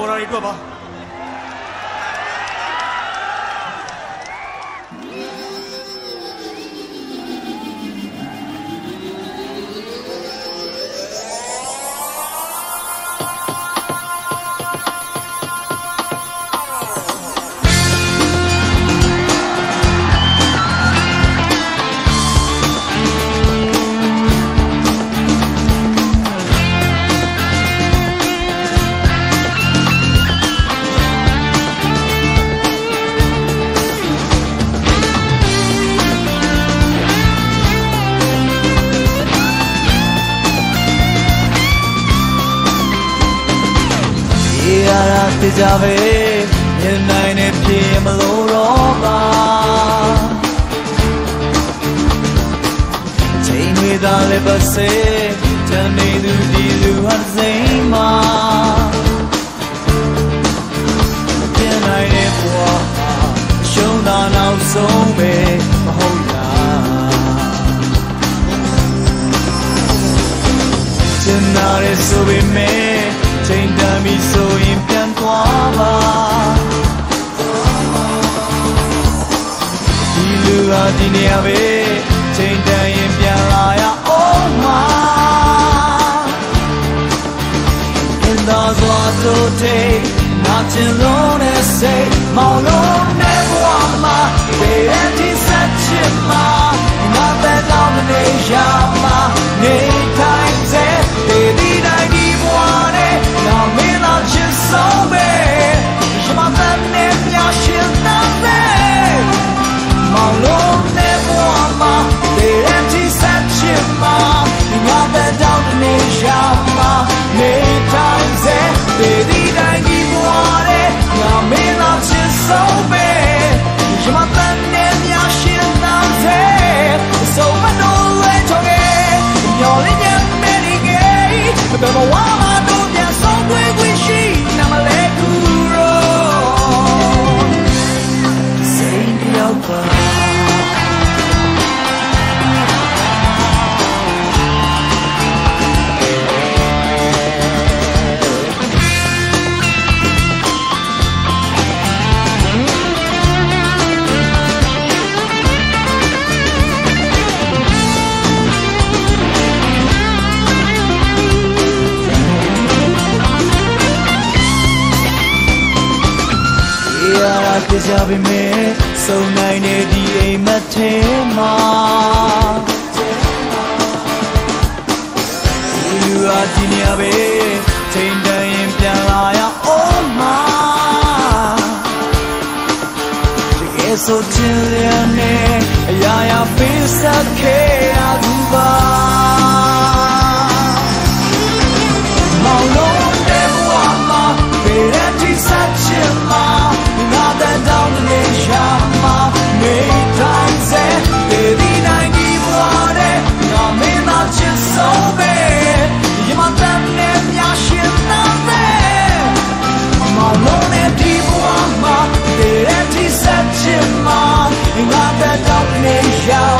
多来一个吧。 ကြပဲမြင်နိုင်တဲ့ပြေမလို့တော့ပါချိန်တွေသာလည်းပါစေတန်နေသူဒီလူဟာစိမ်မှာမြင်နိုင်တဲ့ဘဝရှုံးတာနောက်ဆုံးပဲမဟုတ်လားကျင်နာရဲဆိုပေမဲ့ ဒီနေရာပဲချိန်တန်ရင်ပြန်လာရအောင်မခင်သာစွာဆိုတဲ့နာချင်လို့နဲ့စိတ်မောင်လို့နဲ့ဘဝမှာဘယ် don't know why. ပေမဲ့စုံနိုင်တဲ့ဒီအိမ်မထဲမှာလူအားဒီနေရာပဲချိန်တန်ရင်ပြန်လာရအောင်မတကယ်ဆိုချင်ရနေအရာရာ face up care ရသူပါ macht der Job nicht auf.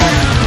က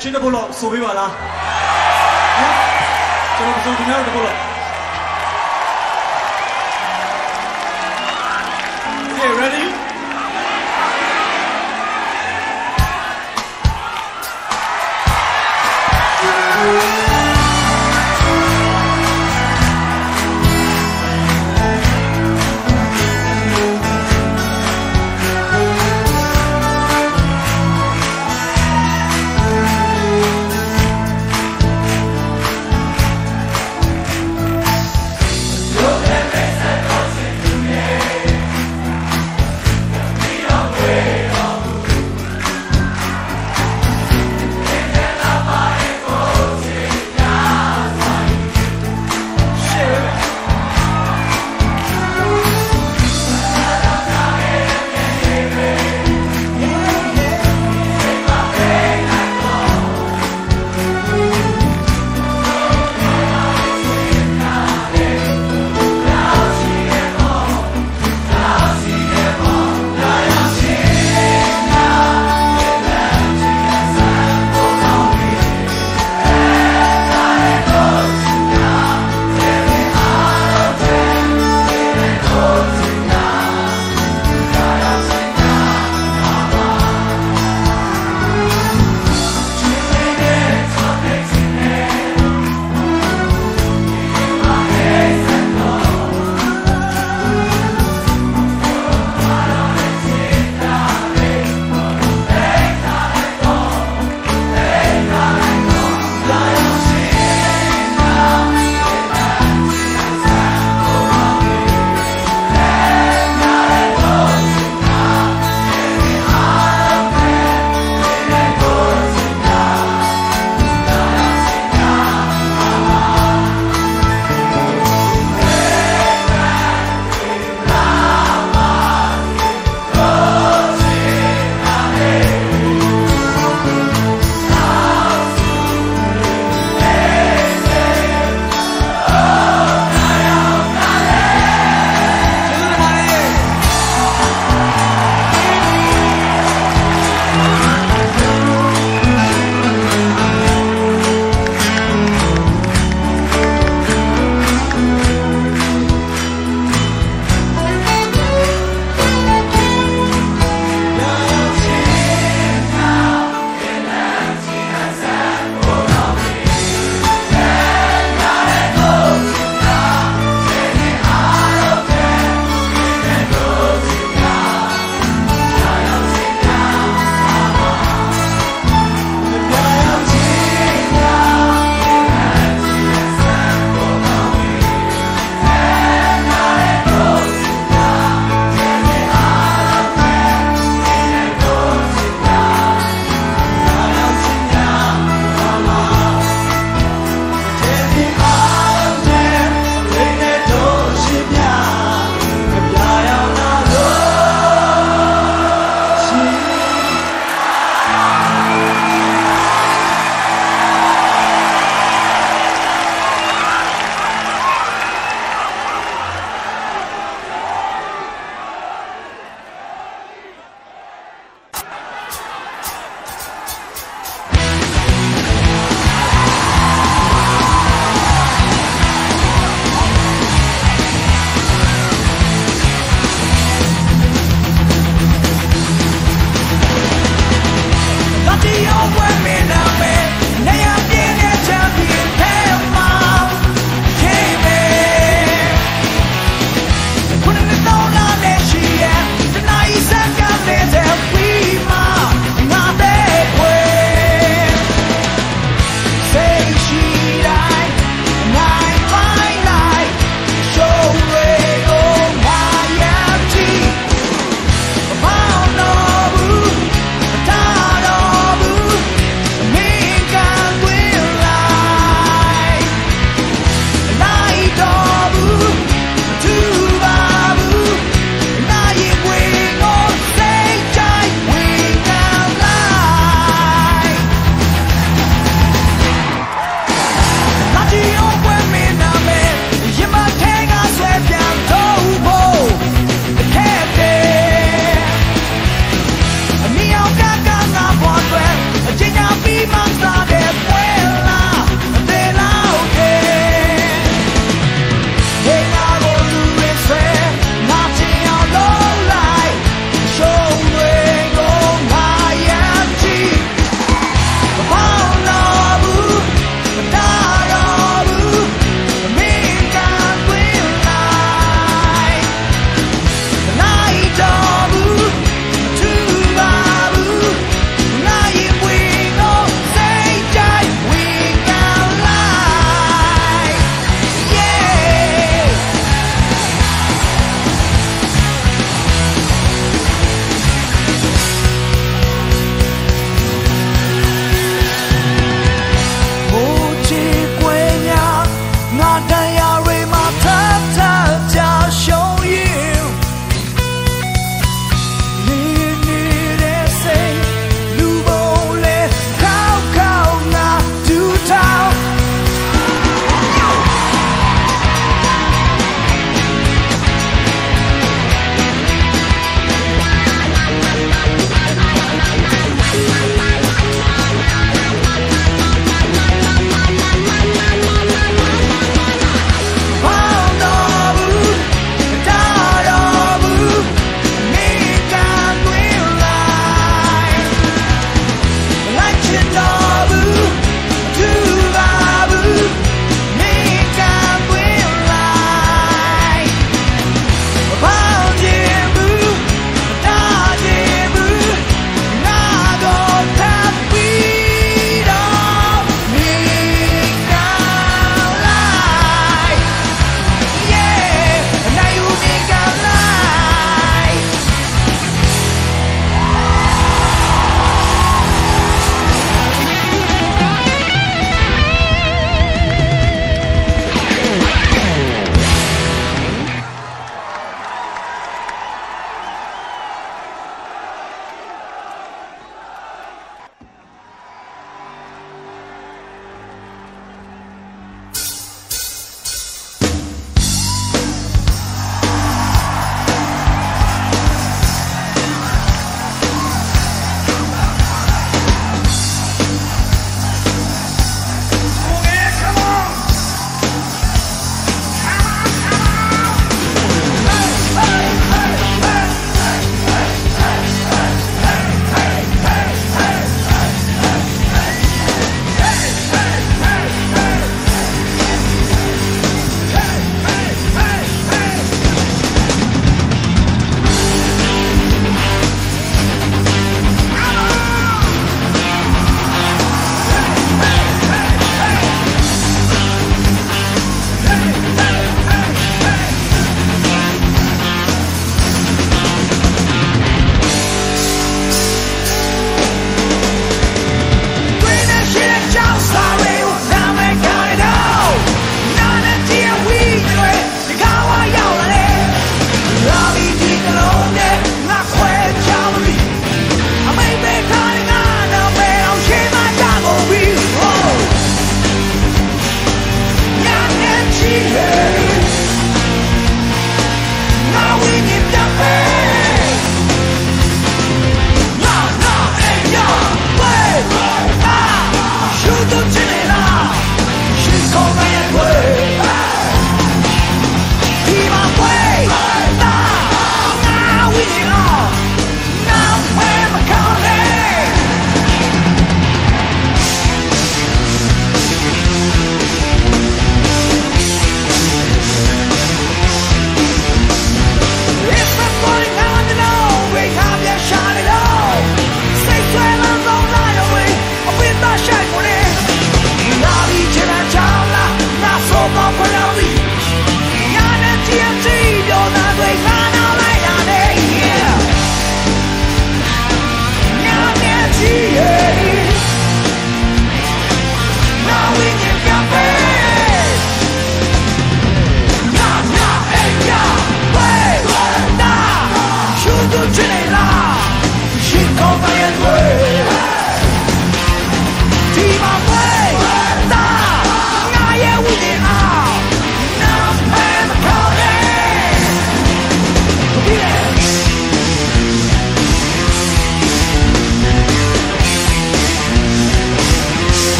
ချင်းတစ်ပုတ်လောက်ဆိုပေးပါလားဟမ်ကျွန်တော်ဆိုခင်ဗျားတို့တစ်ပုတ်လောက်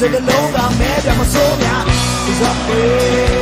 စကလုံးကမဲပြမစိုးပြ is up there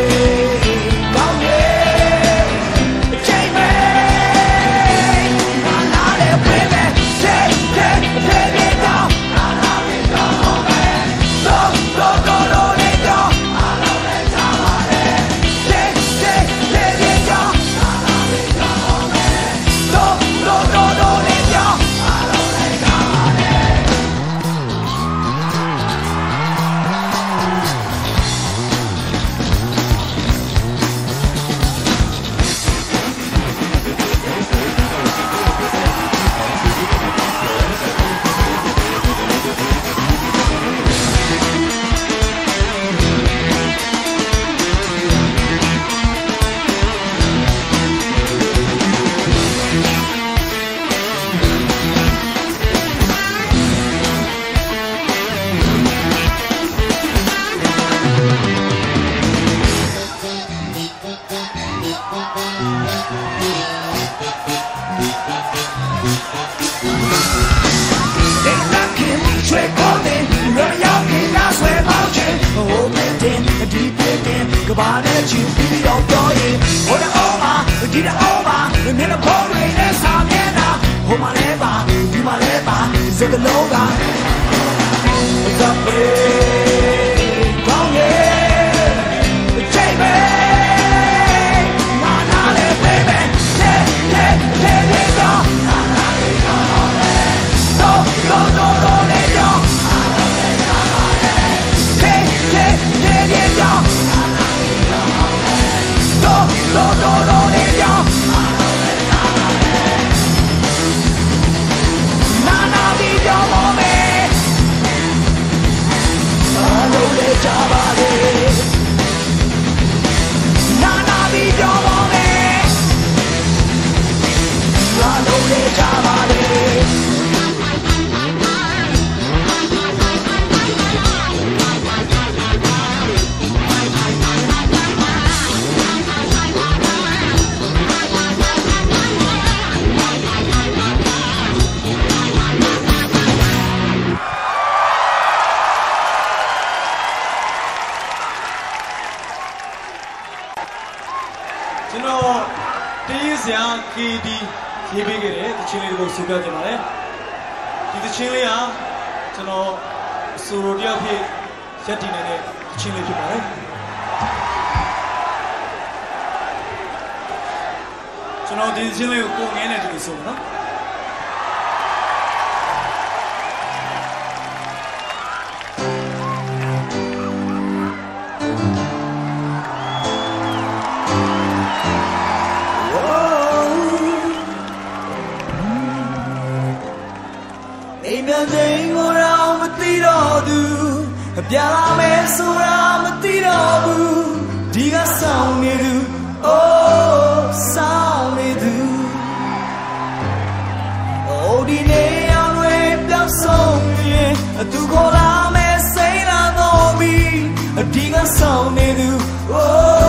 လေးဟာကျွန်တော်အဆိုတော်တယောက်ဖြစ်ရက်တည်နေတဲ့အချင်းလေးဖြစ်ပါတယ်ကျွန်တော်ဒီအချင်းလေးကိုကိုငင်းနေတယ်လို့ဆိုပါနော် ချိန်ကိုတော့မသိတော့သူအပြာလာမယ်ဆိုတာမသိတော့ဘူးဒီကဆောင်နေသူအိုးဆောင်နေသူအိုးဒီနေအောင်ဝဲပြောင်းဆုံးရင်အသူကိုလာမယ်စိတ်လာတော့ပြီအဒီကဆောင်နေသူအိုး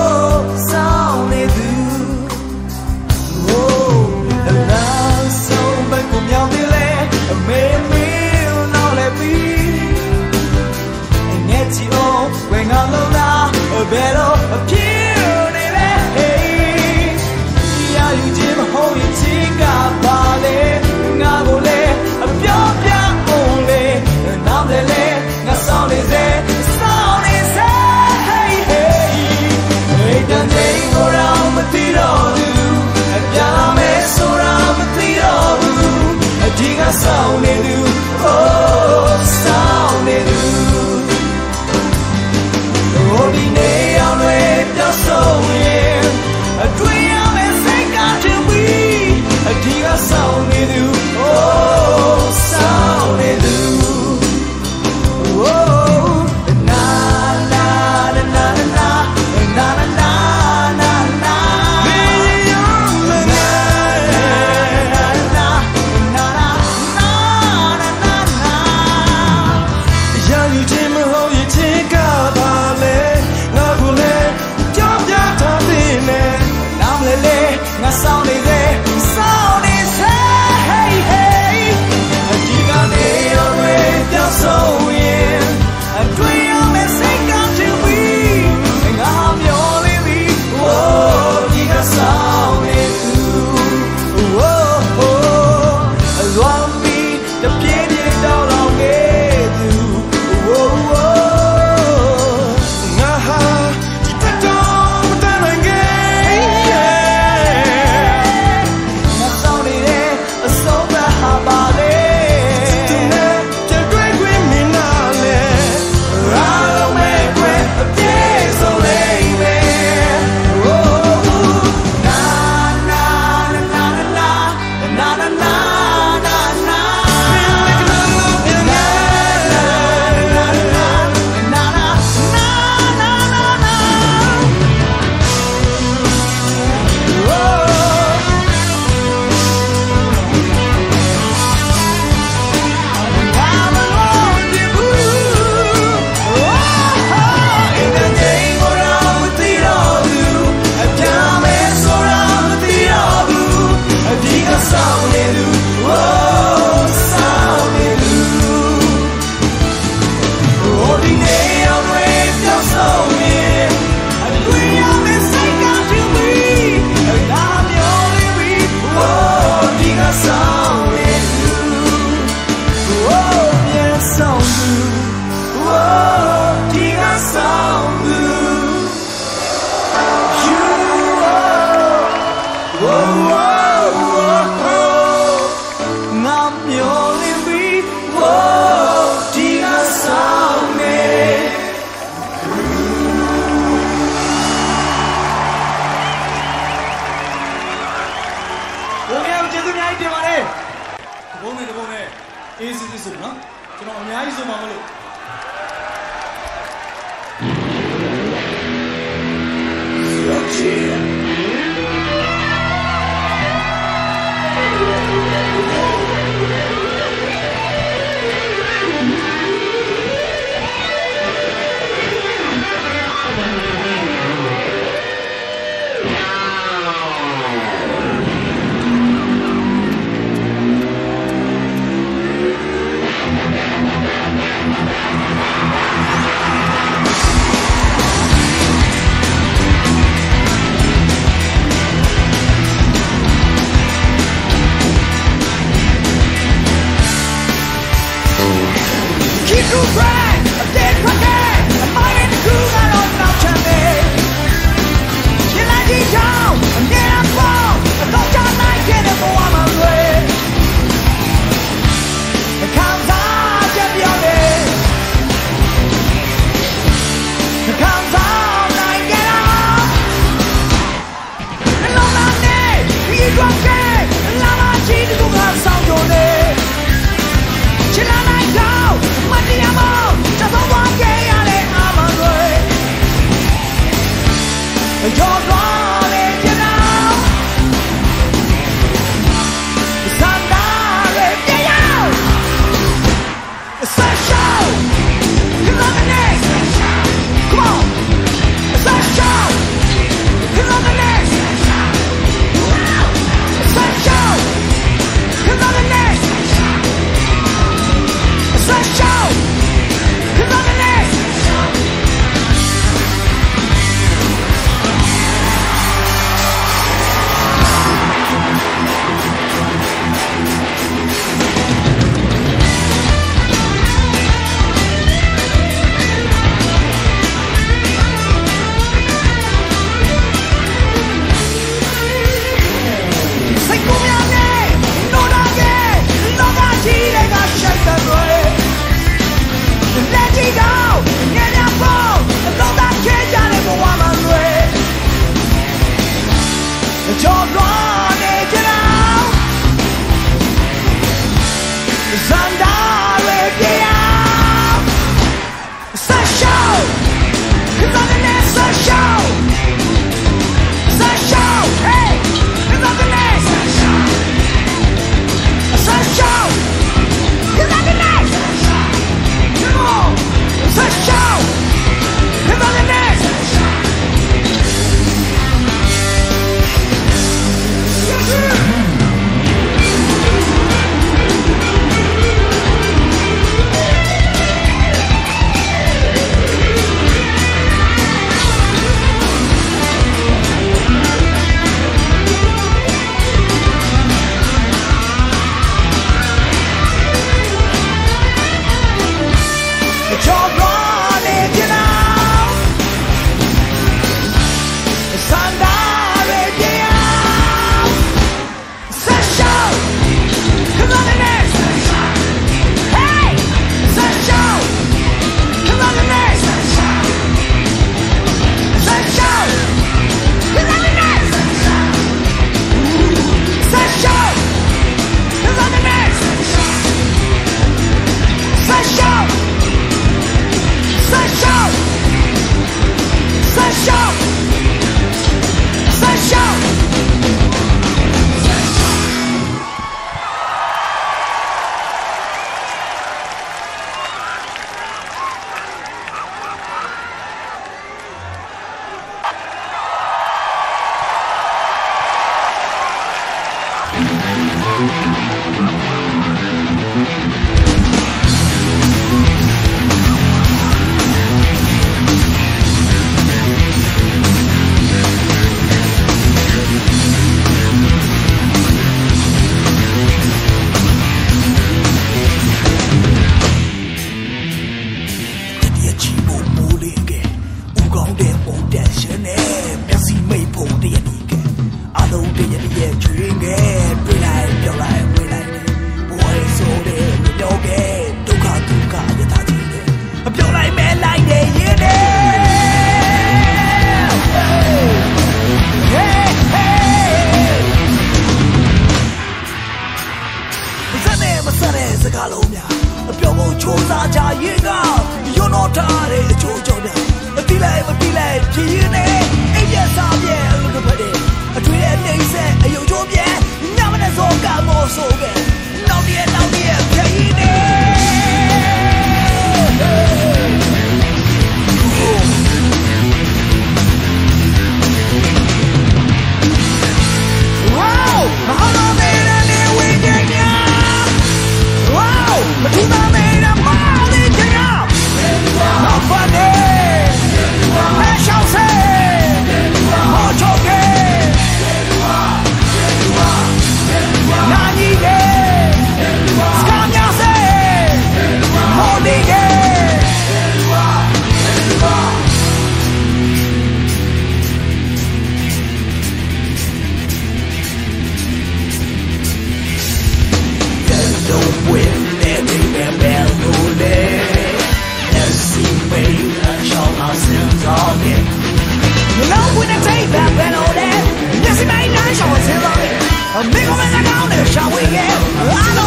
Amigo, ven acá, ¿dónde está Miguel?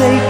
အ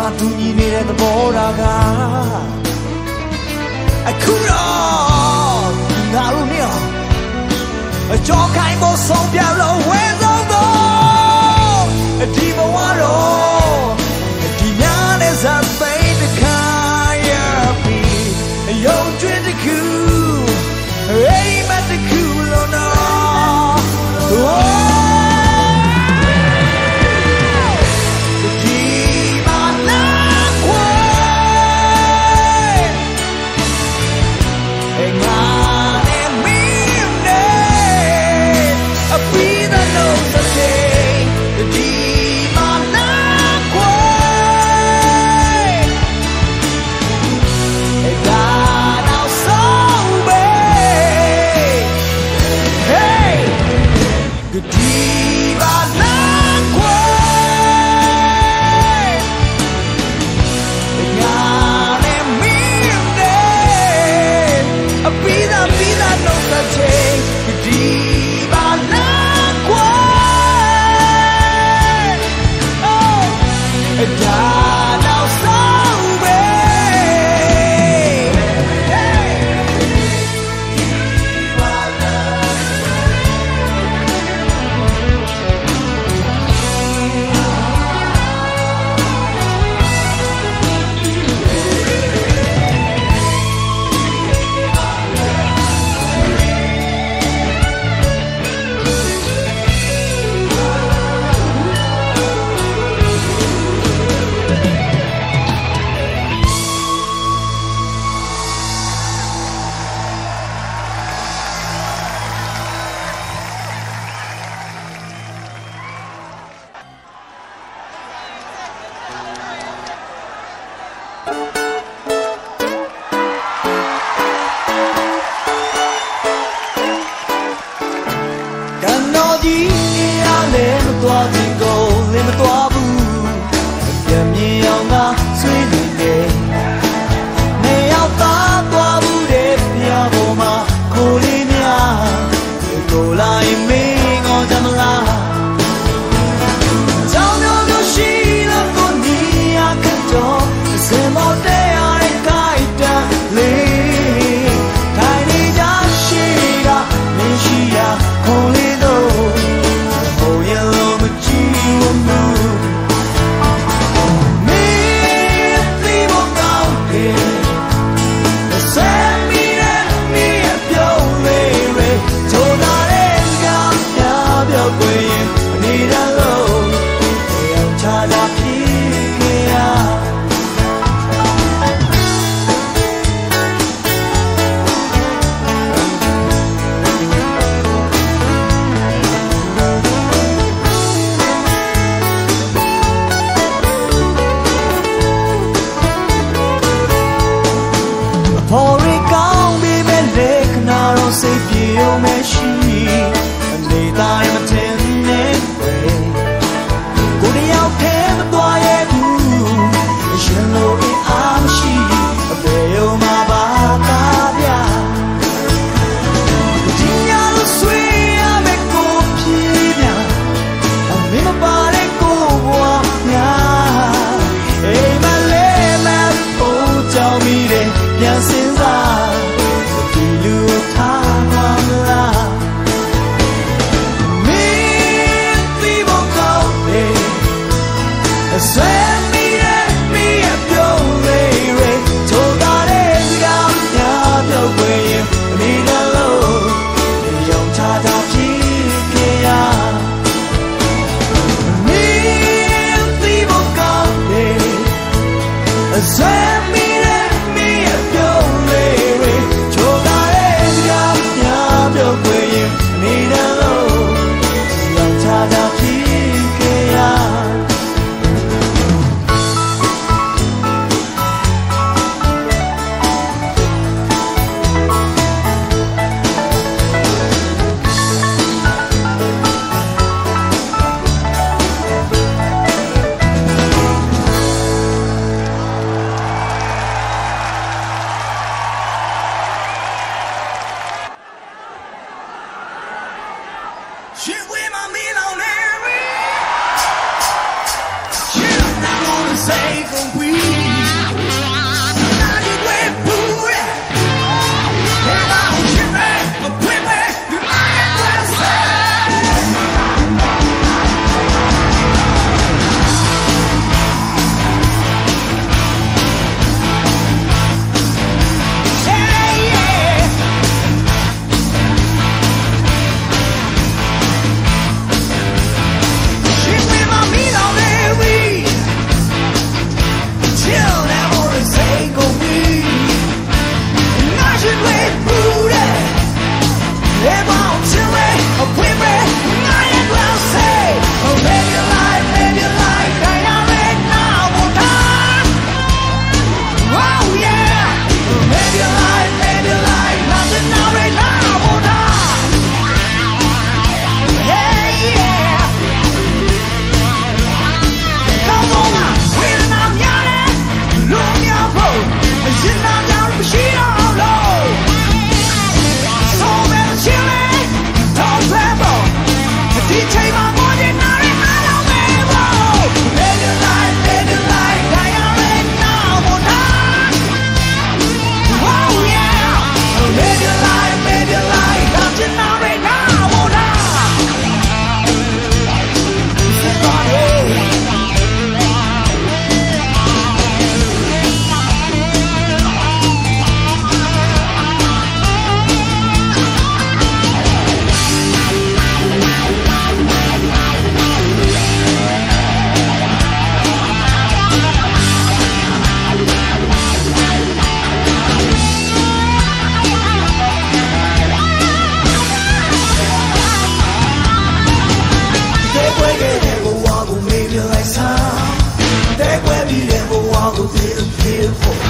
မှာတူညီနေတဲ့သဘောထားကအခုတော့ငါတို့နဲ့အကြောခိုင်းဖို့ဆုံးပြလို့ဝဲဆုံးတော့ဒီဘဝတော့ little pitiful.